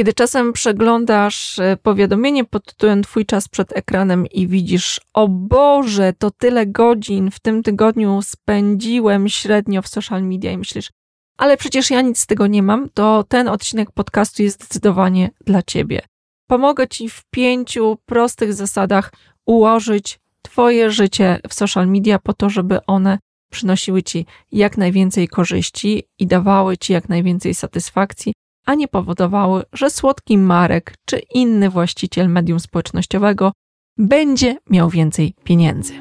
Kiedy czasem przeglądasz e, powiadomienie pod tytułem Twój czas przed ekranem i widzisz, o Boże, to tyle godzin w tym tygodniu spędziłem średnio w social media i myślisz, ale przecież ja nic z tego nie mam, to ten odcinek podcastu jest zdecydowanie dla Ciebie. Pomogę Ci w pięciu prostych zasadach ułożyć Twoje życie w social media po to, żeby one przynosiły Ci jak najwięcej korzyści i dawały Ci jak najwięcej satysfakcji, a nie powodowały, że słodki Marek czy inny właściciel medium społecznościowego będzie miał więcej pieniędzy.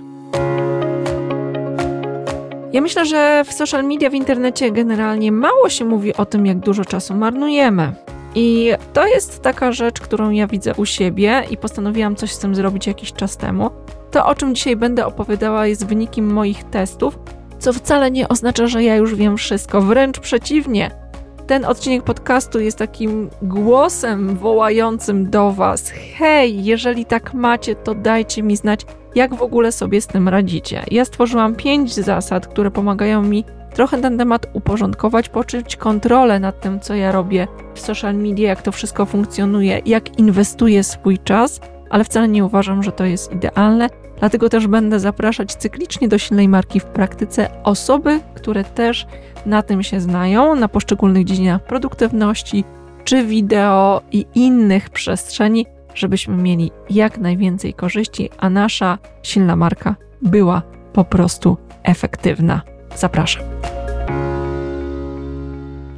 Ja myślę, że w social media, w internecie generalnie mało się mówi o tym, jak dużo czasu marnujemy. I to jest taka rzecz, którą ja widzę u siebie i postanowiłam coś z tym zrobić jakiś czas temu. To, o czym dzisiaj będę opowiadała, jest wynikiem moich testów, co wcale nie oznacza, że ja już wiem wszystko. Wręcz przeciwnie. Ten odcinek podcastu jest takim głosem wołającym do Was: hej, jeżeli tak macie, to dajcie mi znać, jak w ogóle sobie z tym radzicie. Ja stworzyłam pięć zasad, które pomagają mi trochę ten temat uporządkować, poczuć kontrolę nad tym, co ja robię w social media, jak to wszystko funkcjonuje, jak inwestuję swój czas, ale wcale nie uważam, że to jest idealne. Dlatego też będę zapraszać cyklicznie do silnej marki w praktyce osoby, które też na tym się znają, na poszczególnych dziedzinach produktywności, czy wideo i innych przestrzeni, żebyśmy mieli jak najwięcej korzyści, a nasza silna marka była po prostu efektywna. Zapraszam.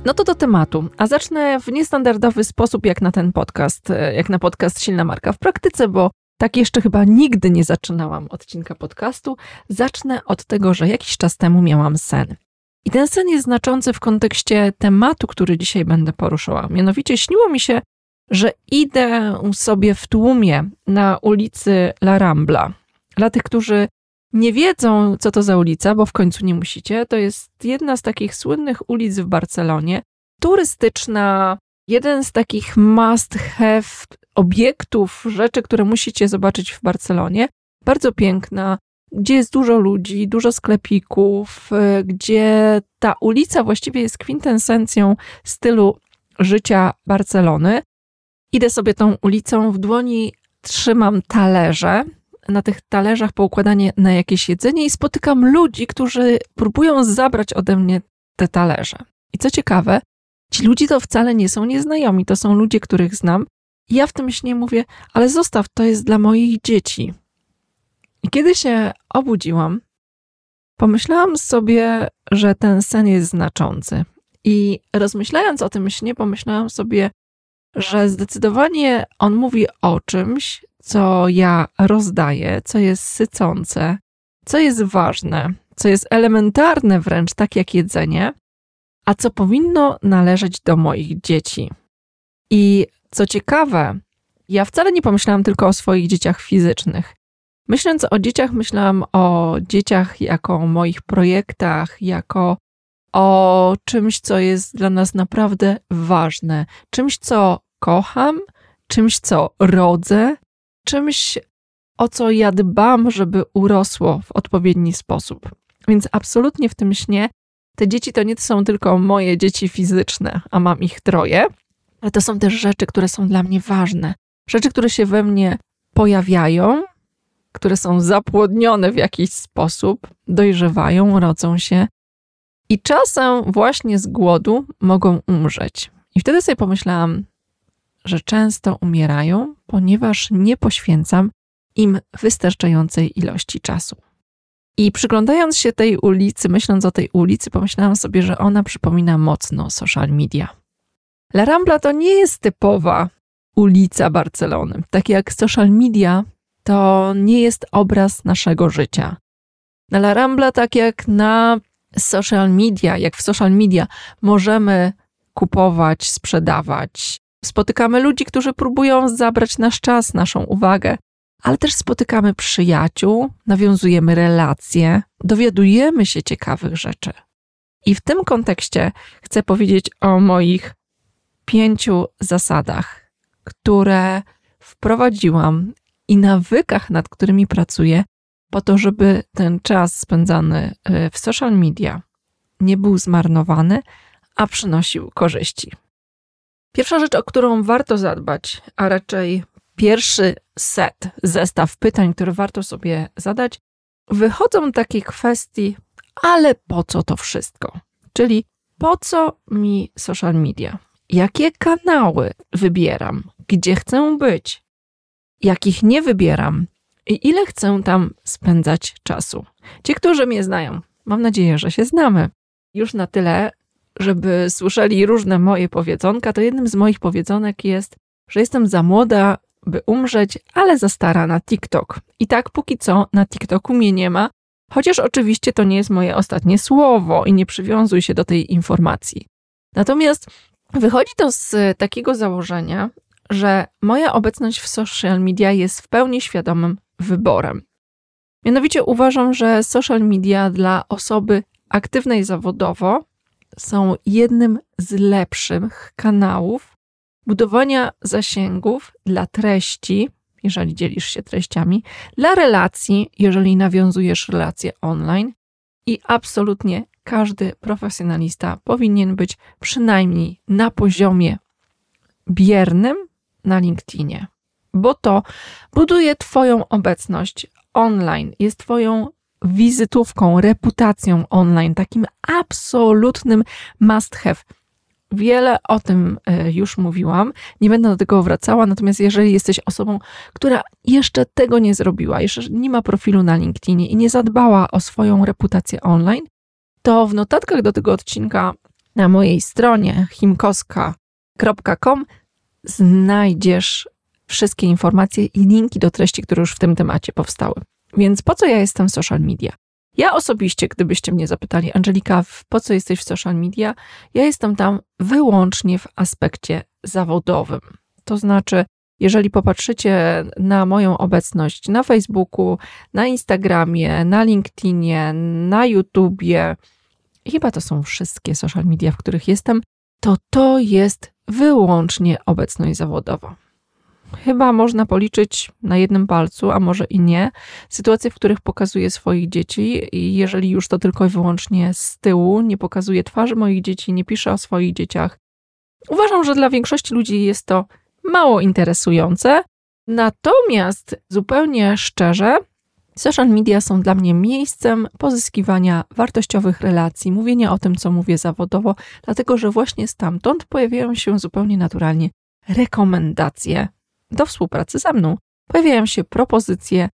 No to do tematu, a zacznę w niestandardowy sposób, jak na ten podcast, jak na podcast Silna Marka w praktyce, bo tak jeszcze chyba nigdy nie zaczynałam odcinka podcastu. Zacznę od tego, że jakiś czas temu miałam sen. I ten sen jest znaczący w kontekście tematu, który dzisiaj będę poruszała. Mianowicie śniło mi się, że idę sobie w tłumie na ulicy La Rambla. Dla tych, którzy nie wiedzą, co to za ulica, bo w końcu nie musicie, to jest jedna z takich słynnych ulic w Barcelonie, turystyczna, jeden z takich must have obiektów, rzeczy, które musicie zobaczyć w Barcelonie. Bardzo piękna, gdzie jest dużo ludzi, dużo sklepików, y, gdzie ta ulica właściwie jest kwintesencją stylu życia Barcelony. Idę sobie tą ulicą, w dłoni trzymam talerze. Na tych talerzach poukładanie na jakieś jedzenie i spotykam ludzi, którzy próbują zabrać ode mnie te talerze. I co ciekawe, ci ludzie to wcale nie są nieznajomi, to są ludzie, których znam. Ja w tym śnie mówię, ale zostaw, to jest dla moich dzieci. I kiedy się obudziłam, pomyślałam sobie, że ten sen jest znaczący. I rozmyślając o tym śnie, pomyślałam sobie, że zdecydowanie on mówi o czymś, co ja rozdaję, co jest sycące, co jest ważne, co jest elementarne wręcz, tak jak jedzenie, a co powinno należeć do moich dzieci. I co ciekawe, ja wcale nie pomyślałam tylko o swoich dzieciach fizycznych. Myśląc o dzieciach, myślałam o dzieciach jako o moich projektach, jako o czymś, co jest dla nas naprawdę ważne, czymś, co kocham, czymś, co rodzę, czymś, o co ja dbam, żeby urosło w odpowiedni sposób. Więc absolutnie w tym śnie te dzieci to nie są tylko moje dzieci fizyczne, a mam ich troje, ale to są też rzeczy, które są dla mnie ważne. Rzeczy, które się we mnie pojawiają, które są zapłodnione w jakiś sposób, dojrzewają, rodzą się i czasem właśnie z głodu mogą umrzeć. I wtedy sobie pomyślałam, że często umierają, ponieważ nie poświęcam im wystarczającej ilości czasu. I przyglądając się tej ulicy, myśląc o tej ulicy, pomyślałam sobie, że ona przypomina mocno social media. La Rambla to nie jest typowa ulica Barcelony. Tak jak social media to nie jest obraz naszego życia. Na La Rambla, tak jak na social media, jak w social media, możemy kupować, sprzedawać. Spotykamy ludzi, którzy próbują zabrać nasz czas, naszą uwagę, ale też spotykamy przyjaciół, nawiązujemy relacje, dowiadujemy się ciekawych rzeczy. I w tym kontekście chcę powiedzieć o moich pięciu zasadach, które wprowadziłam i nawykach, nad którymi pracuję, po to, żeby ten czas spędzany e, w social media nie był zmarnowany, a przynosił korzyści. Pierwsza rzecz, o którą warto zadbać, a raczej pierwszy set, zestaw pytań, które warto sobie zadać, wychodzą takie kwestii, ale po co to wszystko? Czyli po co mi social media? Jakie kanały wybieram? Gdzie chcę być? Jakich nie wybieram? I ile chcę tam spędzać czasu? Ci, którzy mnie znają, mam nadzieję, że się znamy. Już na tyle, żeby słyszeli różne moje powiedzonka, to jednym z moich powiedzonek jest, że jestem za młoda, by umrzeć, ale za stara na TikTok. I tak póki co na TikToku mnie nie ma, chociaż oczywiście to nie jest moje ostatnie słowo i nie przywiązuj się do tej informacji. Natomiast wychodzi to z takiego założenia, że moja obecność w social media jest w pełni świadomym wyborem. Mianowicie uważam, że social media dla osoby aktywnej zawodowo są jednym z lepszych kanałów budowania zasięgów dla treści, jeżeli dzielisz się treściami, dla relacji, jeżeli nawiązujesz relacje online i absolutnie każdy profesjonalista powinien być przynajmniej na poziomie biernym na LinkedInie, bo to buduje Twoją obecność online, jest Twoją wizytówką, reputacją online, takim absolutnym must have. Wiele o tym e, już mówiłam, nie będę do tego wracała, natomiast jeżeli jesteś osobą, która jeszcze tego nie zrobiła, jeszcze nie ma profilu na LinkedInie i nie zadbała o swoją reputację online, to w notatkach do tego odcinka na mojej stronie himkoska.com znajdziesz wszystkie informacje i linki do treści, które już w tym temacie powstały. Więc po co ja jestem w social media? Ja osobiście, gdybyście mnie zapytali, Angelika, po co jesteś w social media? Ja jestem tam wyłącznie w aspekcie zawodowym. To znaczy, jeżeli popatrzycie na moją obecność na Facebooku, na Instagramie, na LinkedInie, na YouTubie, chyba to są wszystkie social media, w których jestem, to to jest wyłącznie obecność zawodowa. Chyba można policzyć na jednym palcu, a może i nie, sytuacje, w których pokazuję swoich dzieci, i jeżeli już to tylko i wyłącznie z tyłu, nie pokazuję twarzy moich dzieci, nie piszę o swoich dzieciach. Uważam, że dla większości ludzi jest to mało interesujące, natomiast zupełnie szczerze, social media są dla mnie miejscem pozyskiwania wartościowych relacji, mówienia o tym, co mówię zawodowo, dlatego że właśnie stamtąd pojawiają się zupełnie naturalnie rekomendacje do współpracy ze mną. Pojawiają się propozycje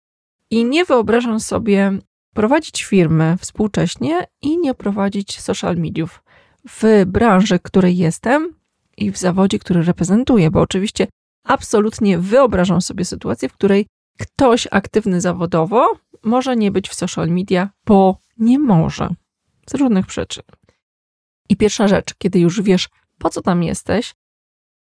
i nie wyobrażam sobie prowadzić firmy współcześnie i nie prowadzić social mediów w branży, której jestem i w zawodzie, który reprezentuję, bo oczywiście absolutnie wyobrażam sobie sytuację, w której ktoś aktywny zawodowo może nie być w social media, bo nie może z różnych przyczyn. I pierwsza rzecz, kiedy już wiesz, po co tam jesteś,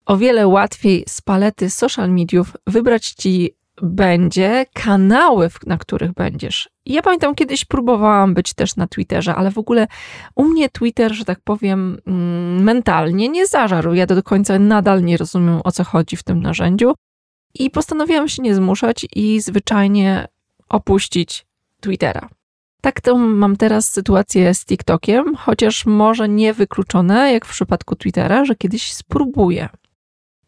o wiele łatwiej z palety social mediów wybrać ci będzie kanały, na których będziesz. Ja pamiętam, kiedyś próbowałam być też na Twitterze, ale w ogóle u mnie Twitter, że tak powiem, mm, mentalnie nie zażarł. Ja do końca nadal nie rozumiem, o co chodzi w tym narzędziu. I postanowiłam się nie zmuszać i zwyczajnie opuścić Twittera. Tak to mam teraz sytuację z TikTokiem, chociaż może nie wykluczone, jak w przypadku Twittera, że kiedyś spróbuję.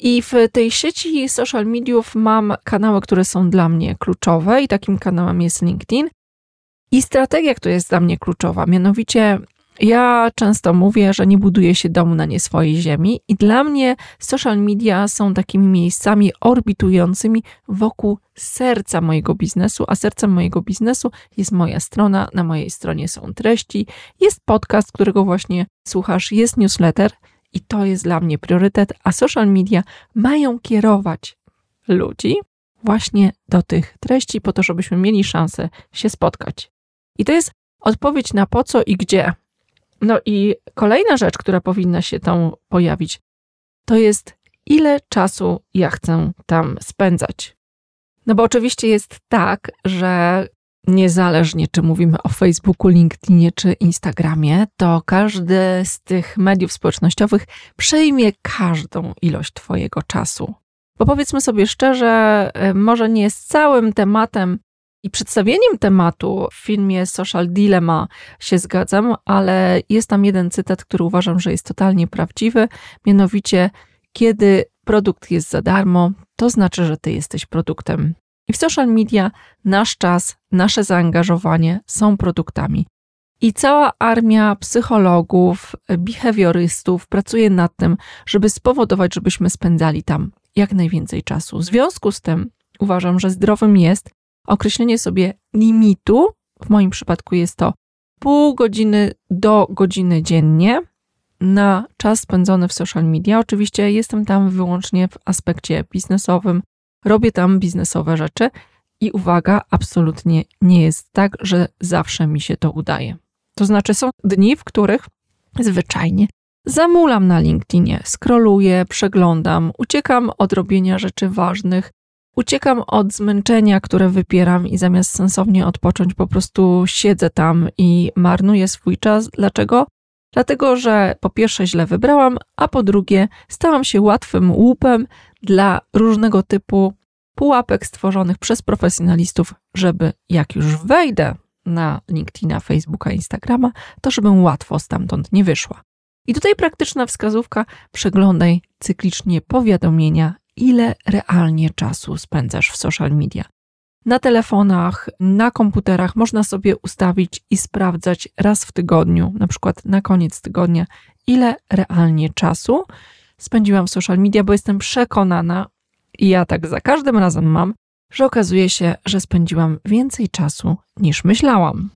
I w tej sieci social mediów mam kanały, które są dla mnie kluczowe, i takim kanałem jest LinkedIn. I strategia, która jest dla mnie kluczowa, mianowicie ja często mówię, że nie buduje się domu na nie swojej ziemi, i dla mnie social media są takimi miejscami orbitującymi wokół serca mojego biznesu, a sercem mojego biznesu jest moja strona. Na mojej stronie są treści, jest podcast, którego właśnie słuchasz, jest newsletter i to jest dla mnie priorytet, a social media mają kierować ludzi właśnie do tych treści, po to, żebyśmy mieli szansę się spotkać. I to jest odpowiedź na po co i gdzie. No i kolejna rzecz, która powinna się tam pojawić, to jest ile czasu ja chcę tam spędzać. No bo oczywiście jest tak, że niezależnie czy mówimy o Facebooku, LinkedInie czy Instagramie, to każdy z tych mediów społecznościowych przejmie każdą ilość Twojego czasu. Bo powiedzmy sobie szczerze, e, może nie z całym tematem i przedstawieniem tematu w filmie Social Dilemma się zgadzam, ale jest tam jeden cytat, który uważam, że jest totalnie prawdziwy, mianowicie Kiedy produkt jest za darmo, to znaczy, że ty jesteś produktem. I w social media nasz czas, nasze zaangażowanie są produktami. I cała armia psychologów, behawiorystów pracuje nad tym, żeby spowodować, żebyśmy spędzali tam jak najwięcej czasu. W związku z tym uważam, że zdrowym jest określenie sobie limitu. W moim przypadku jest to pół godziny do godziny dziennie na czas spędzony w social media. Oczywiście jestem tam wyłącznie w aspekcie biznesowym, robię tam biznesowe rzeczy i uwaga, absolutnie nie jest tak, że zawsze mi się to udaje. To znaczy, są dni, w których zwyczajnie zamulam na LinkedInie, scrolluję, przeglądam, uciekam od robienia rzeczy ważnych, uciekam od zmęczenia, które wypieram i zamiast sensownie odpocząć, po prostu siedzę tam i marnuję swój czas. Dlaczego? Dlatego, że po pierwsze źle wybrałam, a po drugie stałam się łatwym łupem dla różnego typu pułapek stworzonych przez profesjonalistów, żeby jak już wejdę na LinkedIna, Facebooka, Instagrama, to żebym łatwo stamtąd nie wyszła. I tutaj praktyczna wskazówka: przeglądaj cyklicznie powiadomienia, ile realnie czasu spędzasz w social media. Na telefonach, na komputerach można sobie ustawić i sprawdzać raz w tygodniu, na przykład na koniec tygodnia, ile realnie czasu spędziłam w social media, bo jestem przekonana, i ja tak za każdym razem mam, że okazuje się, że spędziłam więcej czasu niż myślałam.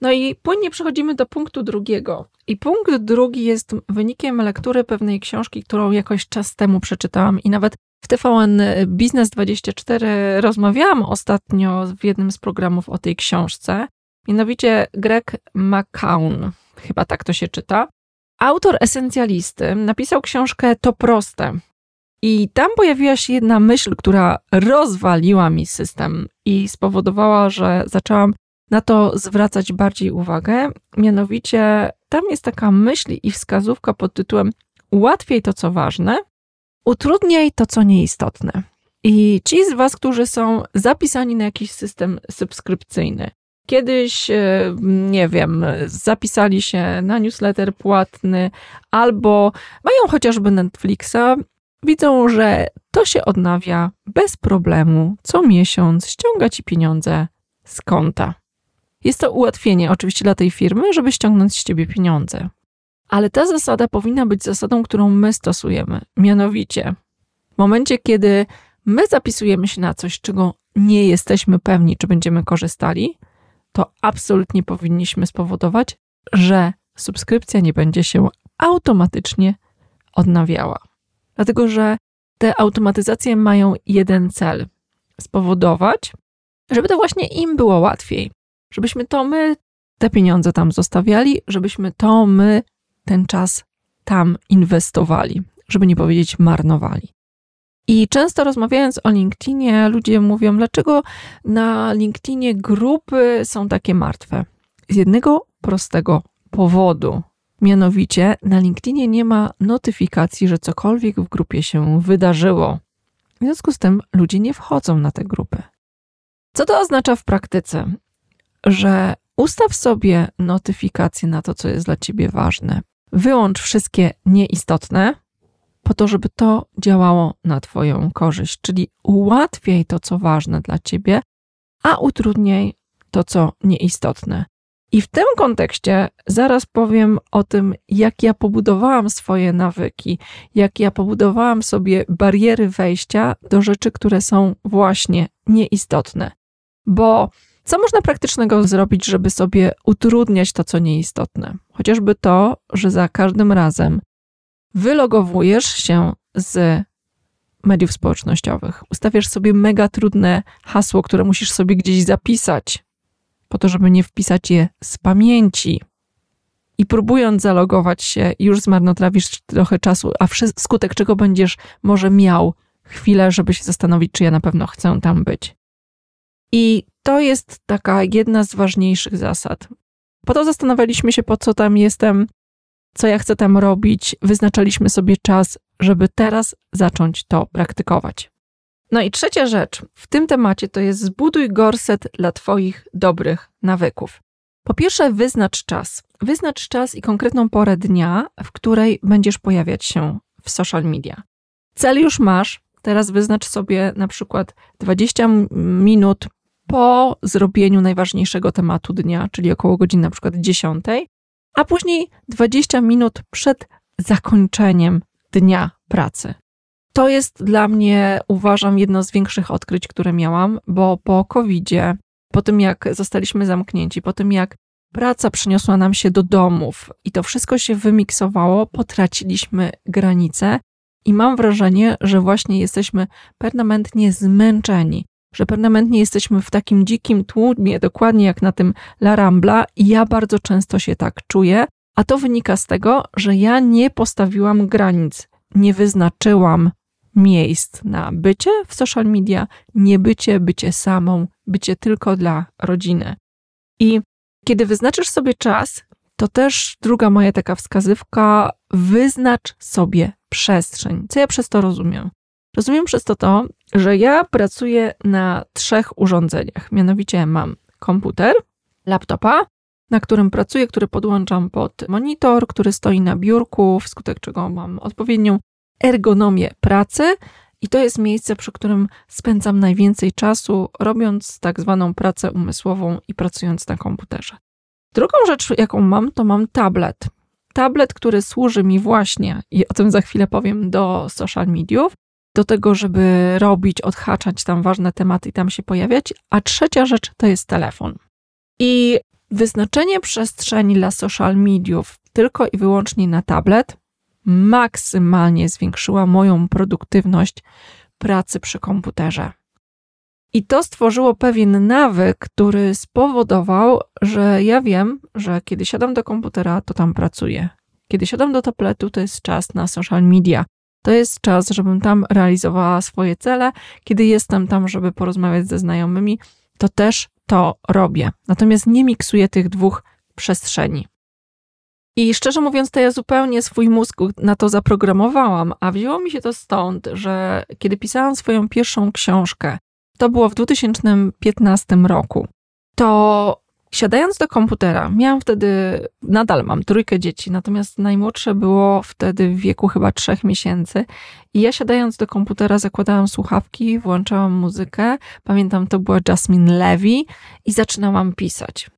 No i płynnie przechodzimy do punktu drugiego. I punkt drugi jest wynikiem lektury pewnej książki, którą jakoś czas temu przeczytałam i nawet w TVN Biznes 24 rozmawiałam ostatnio w jednym z programów o tej książce. Mianowicie Greg McCown, chyba tak to się czyta. Autor esencjalisty napisał książkę To proste. I tam pojawiła się jedna myśl, która rozwaliła mi system i spowodowała, że zaczęłam na to zwracać bardziej uwagę. Mianowicie tam jest taka myśl i wskazówka pod tytułem Łatwiej to, co ważne, utrudniaj to, co nieistotne. I ci z Was, którzy są zapisani na jakiś system subskrypcyjny, kiedyś, e, nie wiem, zapisali się na newsletter płatny albo mają chociażby Netflixa, widzą, że to się odnawia bez problemu co miesiąc, ściąga ci pieniądze z konta. Jest to ułatwienie oczywiście dla tej firmy, żeby ściągnąć z ciebie pieniądze. Ale ta zasada powinna być zasadą, którą my stosujemy. Mianowicie, w momencie, kiedy my zapisujemy się na coś, czego nie jesteśmy pewni, czy będziemy korzystali, to absolutnie powinniśmy spowodować, że subskrypcja nie będzie się automatycznie odnawiała. Dlatego, że te automatyzacje mają jeden cel: spowodować, żeby to właśnie im było łatwiej, żebyśmy to my te pieniądze tam zostawiali, żebyśmy to my ten czas tam inwestowali, żeby nie powiedzieć marnowali. I często rozmawiając o LinkedInie, ludzie mówią, dlaczego na LinkedInie grupy są takie martwe. Z jednego prostego powodu. Mianowicie na LinkedInie nie ma notyfikacji, że cokolwiek w grupie się wydarzyło. W związku z tym ludzie nie wchodzą na te grupy. Co to oznacza w praktyce? Że ustaw sobie notyfikacje na to, co jest dla ciebie ważne. Wyłącz wszystkie nieistotne, po to, żeby to działało na Twoją korzyść, czyli ułatwiaj to, co ważne dla Ciebie, a utrudniaj to, co nieistotne. I w tym kontekście zaraz powiem o tym, jak ja pobudowałam swoje nawyki, jak ja pobudowałam sobie bariery wejścia do rzeczy, które są właśnie nieistotne. Bo co można praktycznego zrobić, żeby sobie utrudniać to, co nieistotne? Chociażby to, że za każdym razem wylogowujesz się z mediów społecznościowych, ustawiasz sobie mega trudne hasło, które musisz sobie gdzieś zapisać, po to, żeby nie wpisać je z pamięci. I próbując zalogować się, już zmarnotrawisz trochę czasu, a skutek czego będziesz może miał chwilę, żeby się zastanowić, czy ja na pewno chcę tam być. I to jest taka jedna z ważniejszych zasad. Po to zastanawialiśmy się, po co tam jestem, co ja chcę tam robić. Wyznaczaliśmy sobie czas, żeby teraz zacząć to praktykować. No i trzecia rzecz w tym temacie to jest zbuduj gorset dla Twoich dobrych nawyków. Po pierwsze, wyznacz czas. Wyznacz czas i konkretną porę dnia, w której będziesz pojawiać się w social media. cel już masz, teraz wyznacz sobie na przykład 20 minut po zrobieniu najważniejszego tematu dnia, czyli około godziny na przykład 10, a później 20 minut przed zakończeniem dnia pracy. To jest dla mnie, uważam, jedno z większych odkryć, które miałam, bo po COVID-zie, po tym jak zostaliśmy zamknięci, po tym jak praca przyniosła nam się do domów i to wszystko się wymiksowało, potraciliśmy granice i mam wrażenie, że właśnie jesteśmy permanentnie zmęczeni, że permanentnie jesteśmy w takim dzikim tłumie, dokładnie jak na tym La Rambla i ja bardzo często się tak czuję, a to wynika z tego, że ja nie postawiłam granic, nie wyznaczyłam miejsc na bycie w social media, nie bycie, bycie samą, bycie tylko dla rodziny. I kiedy wyznaczysz sobie czas, to też druga moja taka wskazywka, wyznacz sobie przestrzeń. Co ja przez to rozumiem? Rozumiem przez to to, że ja pracuję na trzech urządzeniach. Mianowicie mam komputer, laptopa, na którym pracuję, który podłączam pod monitor, który stoi na biurku, wskutek czego mam odpowiednią ergonomię pracy. I to jest miejsce, przy którym spędzam najwięcej czasu, robiąc tak zwaną pracę umysłową i pracując na komputerze. Drugą rzecz, jaką mam, to mam tablet. Tablet, który służy mi właśnie, i o tym za chwilę powiem, do social mediów, do tego, żeby robić, odhaczać tam ważne tematy i tam się pojawiać. A trzecia rzecz to jest telefon. I wyznaczenie przestrzeni dla social mediów tylko i wyłącznie na tablet maksymalnie zwiększyła moją produktywność pracy przy komputerze. I to stworzyło pewien nawyk, który spowodował, że ja wiem, że kiedy siadam do komputera, to tam pracuję. Kiedy siadam do tabletu, to jest czas na social media. To jest czas, żebym tam realizowała swoje cele. Kiedy jestem tam, żeby porozmawiać ze znajomymi, to też to robię. Natomiast nie miksuję tych dwóch przestrzeni. I szczerze mówiąc, to ja zupełnie swój mózg na to zaprogramowałam, a wzięło mi się to stąd, że kiedy pisałam swoją pierwszą książkę, to było w 2015 roku, to siadając do komputera, miałam wtedy, nadal mam trójkę dzieci, natomiast najmłodsze było wtedy w wieku chyba trzech miesięcy. I ja siadając do komputera, zakładałam słuchawki, włączałam muzykę. Pamiętam, to była Jasmine Levy i zaczynałam pisać.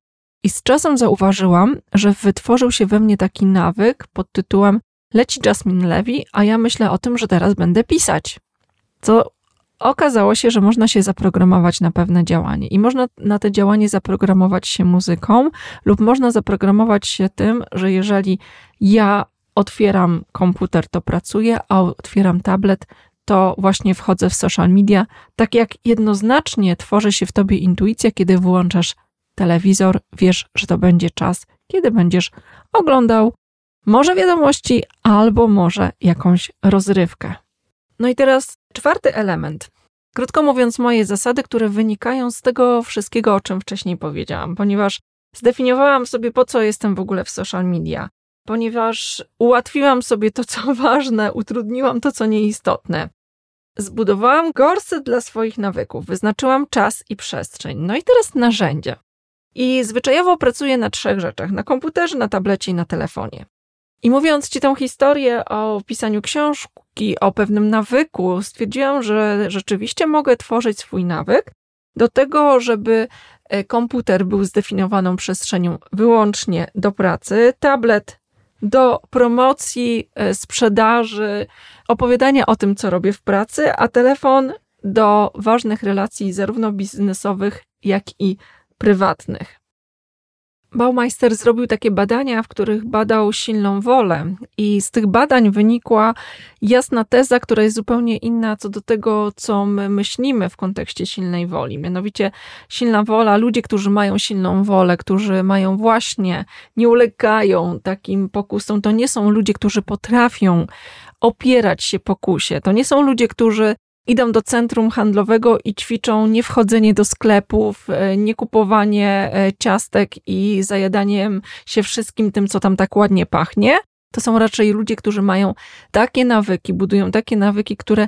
I z czasem zauważyłam, że wytworzył się we mnie taki nawyk pod tytułem Leci Jasmine Levy, a ja myślę o tym, że teraz będę pisać. Co okazało się, że można się zaprogramować na pewne działanie i można na te działanie zaprogramować się muzyką, lub można zaprogramować się tym, że jeżeli ja otwieram komputer, to pracuję, a otwieram tablet, to właśnie wchodzę w social media. Tak jak jednoznacznie tworzy się w tobie intuicja, kiedy włączasz telewizor, wiesz, że to będzie czas, kiedy będziesz oglądał może wiadomości, albo może jakąś rozrywkę. No i teraz czwarty element. Krótko mówiąc, moje zasady, które wynikają z tego wszystkiego, o czym wcześniej powiedziałam, ponieważ zdefiniowałam sobie, po co jestem w ogóle w social media, ponieważ ułatwiłam sobie to, co ważne, utrudniłam to, co nieistotne. Zbudowałam gorset dla swoich nawyków, wyznaczyłam czas i przestrzeń. No i teraz narzędzia. I zwyczajowo pracuję na trzech rzeczach: na komputerze, na tablecie i na telefonie. I mówiąc ci tę historię o pisaniu książki, o pewnym nawyku, stwierdziłam, że rzeczywiście mogę tworzyć swój nawyk do tego, żeby e, komputer był zdefiniowaną przestrzenią wyłącznie do pracy, tablet do promocji, e, sprzedaży, opowiadania o tym, co robię w pracy, a telefon do ważnych relacji, zarówno biznesowych, jak i prywatnych. Baumeister zrobił takie badania, w których badał silną wolę, i z tych badań wynikła jasna teza, która jest zupełnie inna co do tego, co my myślimy w kontekście silnej woli. Mianowicie, silna wola, ludzie, którzy mają silną wolę, którzy mają właśnie, nie ulegają takim pokusom, to nie są ludzie, którzy potrafią opierać się pokusie. To nie są ludzie, którzy idą do centrum handlowego i ćwiczą nie wchodzenie do sklepów, e, nie kupowanie e, ciastek i zajadaniem się wszystkim tym, co tam tak ładnie pachnie. To są raczej ludzie, którzy mają takie nawyki, budują takie nawyki, które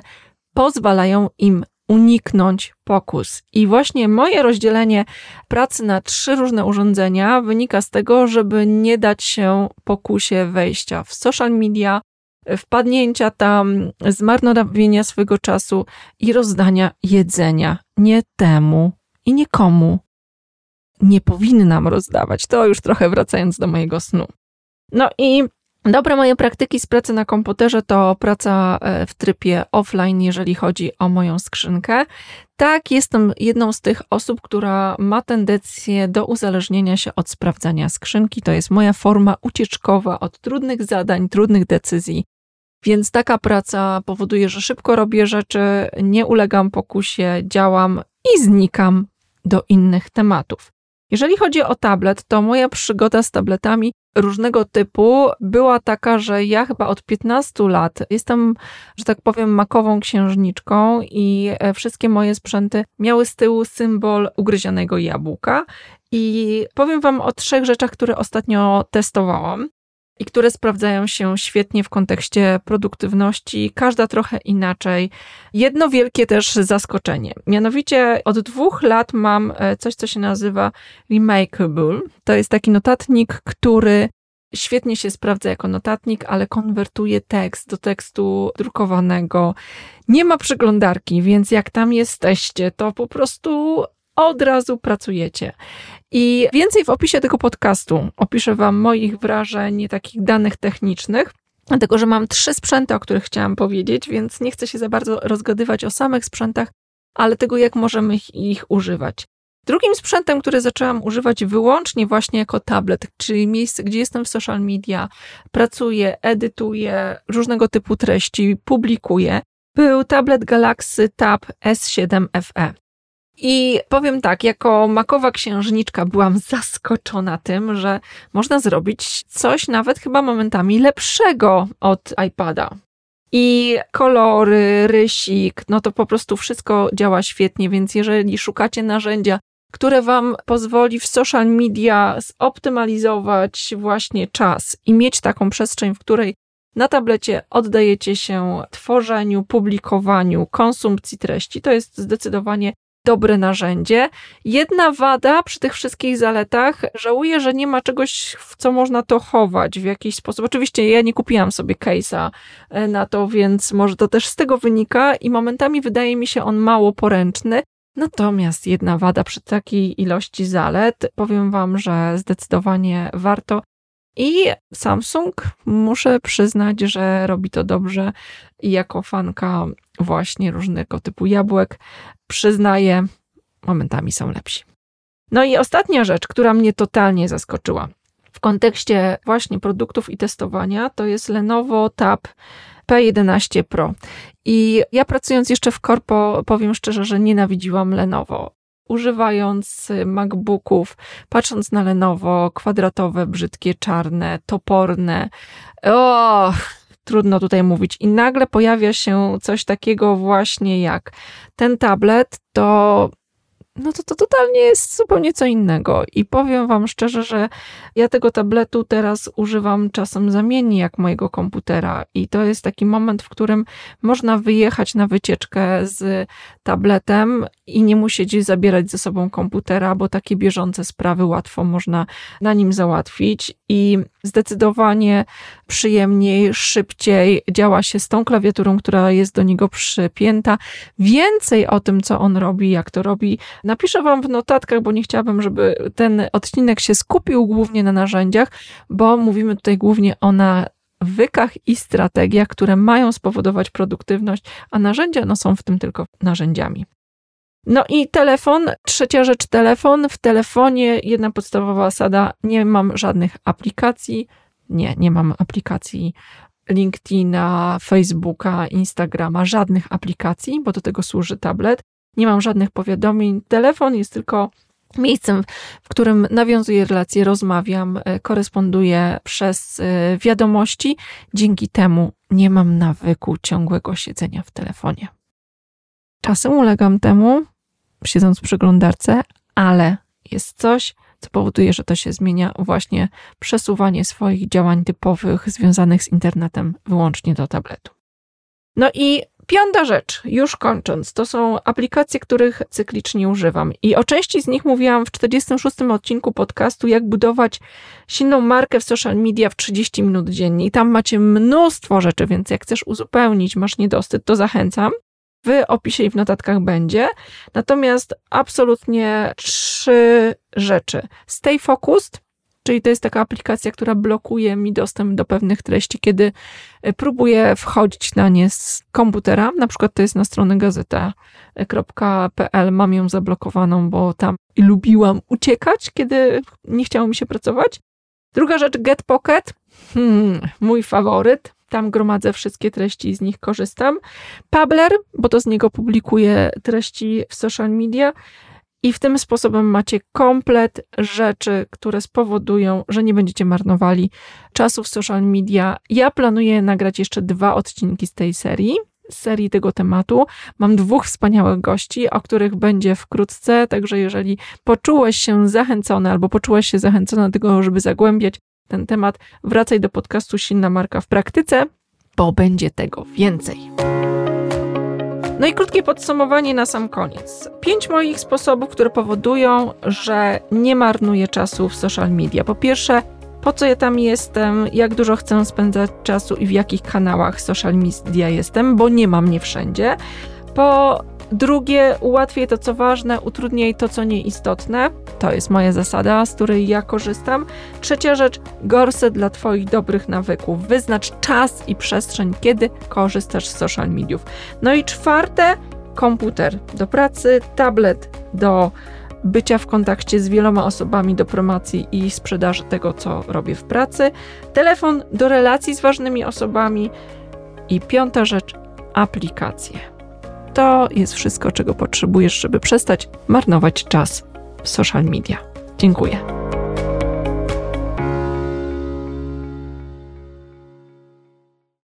pozwalają im uniknąć pokus. I właśnie moje rozdzielenie pracy na trzy różne urządzenia wynika z tego, żeby nie dać się pokusie wejścia w social media, wpadnięcia tam, zmarnowania swojego czasu i rozdania jedzenia nie temu i nikomu nie powinnam rozdawać. To już trochę wracając do mojego snu. No i Dobre moje praktyki z pracy na komputerze to praca e, w trybie offline, jeżeli chodzi o moją skrzynkę. Tak, jestem jedną z tych osób, która ma tendencję do uzależnienia się od sprawdzania skrzynki. To jest moja forma ucieczkowa od trudnych zadań, trudnych decyzji. Więc taka praca powoduje, że szybko robię rzeczy, nie ulegam pokusie, działam i znikam do innych tematów. Jeżeli chodzi o tablet, to moja przygoda z tabletami różnego typu była taka, że ja chyba od 15 lat jestem, że tak powiem, makową księżniczką i e, wszystkie moje sprzęty miały z tyłu symbol ugryzionego jabłka. I powiem Wam o trzech rzeczach, które ostatnio testowałam i które sprawdzają się świetnie w kontekście produktywności, każda trochę inaczej. Jedno wielkie też zaskoczenie. Mianowicie od dwóch lat mam e, coś, co się nazywa Remakeable. To jest taki notatnik, który świetnie się sprawdza jako notatnik, ale konwertuje tekst do tekstu drukowanego. Nie ma przeglądarki, więc jak tam jesteście, to po prostu od razu pracujecie. I więcej w opisie tego podcastu opiszę Wam moich wrażeń, takich danych technicznych. Dlatego, że mam trzy sprzęty, o których chciałam powiedzieć, więc nie chcę się za bardzo rozgadywać o samych sprzętach, ale tego, jak możemy ich, ich używać. Drugim sprzętem, który zaczęłam używać wyłącznie właśnie jako tablet, czyli miejsce, gdzie jestem w social media, pracuję, edytuję różnego typu treści, publikuję, był tablet Galaxy Tab S7 FE. I powiem tak, jako makowa księżniczka byłam zaskoczona tym, że można zrobić coś nawet chyba momentami lepszego od iPada. I kolory, rysik, no to po prostu wszystko działa świetnie, więc jeżeli szukacie narzędzia, które Wam pozwoli w social media zoptymalizować właśnie czas i mieć taką przestrzeń, w której na tablecie oddajecie się tworzeniu, publikowaniu, konsumpcji treści, to jest zdecydowanie dobre narzędzie. Jedna wada przy tych wszystkich zaletach, żałuję, że nie ma czegoś, w co można to chować w jakiś sposób. Oczywiście ja nie kupiłam sobie case'a e, na to, więc może to też z tego wynika i momentami wydaje mi się on mało poręczny. Natomiast jedna wada przy takiej ilości zalet, powiem Wam, że zdecydowanie warto. I Samsung, muszę przyznać, że robi to dobrze i jako fanka właśnie różnego typu jabłek, przyznaję, momentami są lepsi. No i ostatnia rzecz, która mnie totalnie zaskoczyła w kontekście właśnie produktów i testowania, to jest Lenovo Tab P11 Pro. I ja pracując jeszcze w korpo, powiem szczerze, że nienawidziłam Lenovo. Używając MacBooków, patrząc na Lenovo, kwadratowe, brzydkie, czarne, toporne. O, trudno tutaj mówić. I nagle pojawia się coś takiego właśnie jak ten tablet, to no to to totalnie jest zupełnie co innego. I powiem Wam szczerze, że ja tego tabletu teraz używam czasem zamiennie jak mojego komputera. I to jest taki moment, w którym można wyjechać na wycieczkę z tabletem i nie musieć zabierać ze sobą komputera, bo takie bieżące sprawy łatwo można na nim załatwić. I zdecydowanie przyjemniej, szybciej działa się z tą klawiaturą, która jest do niego przypięta. Więcej o tym, co on robi, jak to robi, napiszę Wam w notatkach, bo nie chciałabym, żeby ten odcinek się skupił głównie na narzędziach, bo mówimy tutaj głównie o nawykach i strategiach, które mają spowodować produktywność, a narzędzia no, są w tym tylko narzędziami. No i telefon, trzecia rzecz, telefon. W telefonie jedna podstawowa zasada, nie mam żadnych aplikacji. Nie, nie mam aplikacji LinkedIna, Facebooka, Instagrama, żadnych aplikacji, bo do tego służy tablet. Nie mam żadnych powiadomień. Telefon jest tylko miejscem, w którym nawiązuję relacje, rozmawiam, e, koresponduję przez e, wiadomości. Dzięki temu nie mam nawyku ciągłego siedzenia w telefonie. Czasem ulegam temu, siedząc w przeglądarce, ale jest coś, co powoduje, że to się zmienia, właśnie przesuwanie swoich działań typowych związanych z internetem wyłącznie do tabletu. No i Piąta rzecz, już kończąc, to są aplikacje, których cyklicznie używam. I o części z nich mówiłam w 46 odcinku podcastu, jak budować silną markę w social media w 30 minut dziennie. I tam macie mnóstwo rzeczy, więc jak chcesz uzupełnić, masz niedosyt, to zachęcam. W opisie i w notatkach będzie. Natomiast absolutnie trzy rzeczy. Stay focused, czyli to jest taka aplikacja, która blokuje mi dostęp do pewnych treści, kiedy e, próbuję wchodzić na nie z komputera. Na przykład to jest na stronę gazeta.pl. Mam ją zablokowaną, bo tam lubiłam uciekać, kiedy nie chciało mi się pracować. Druga rzecz, Get Pocket. Hmm, mój faworyt. Tam gromadzę wszystkie treści i z nich korzystam. Pabler, bo to z niego publikuję treści w social media. I w tym sposobem macie komplet rzeczy, które spowodują, że nie będziecie marnowali czasu w social media. Ja planuję nagrać jeszcze dwa odcinki z tej serii z serii tego tematu. Mam dwóch wspaniałych gości, o których będzie wkrótce, także jeżeli poczułeś się zachęcony albo poczułeś się zachęcona do tego, żeby zagłębiać ten temat, wracaj do podcastu Silna Marka w praktyce, bo będzie tego więcej. No i krótkie podsumowanie na sam koniec. Pięć moich sposobów, które powodują, że nie marnuję czasu w social media. Po pierwsze, po co ja tam jestem, jak dużo chcę spędzać czasu i w jakich kanałach social media jestem, bo nie mam mnie wszędzie. Po drugie, ułatwiaj to, co ważne, utrudniaj to, co nieistotne. To jest moja zasada, z której ja korzystam. Trzecia rzecz, gorset dla Twoich dobrych nawyków. Wyznacz czas i przestrzeń, kiedy korzystasz z social mediów. No i czwarte, komputer do pracy, tablet do bycia w kontakcie z wieloma osobami do promocji i sprzedaży tego, co robię w pracy, telefon do relacji z ważnymi osobami i piąta rzecz, aplikacje. To jest wszystko, czego potrzebujesz, żeby przestać marnować czas w social media. Dziękuję.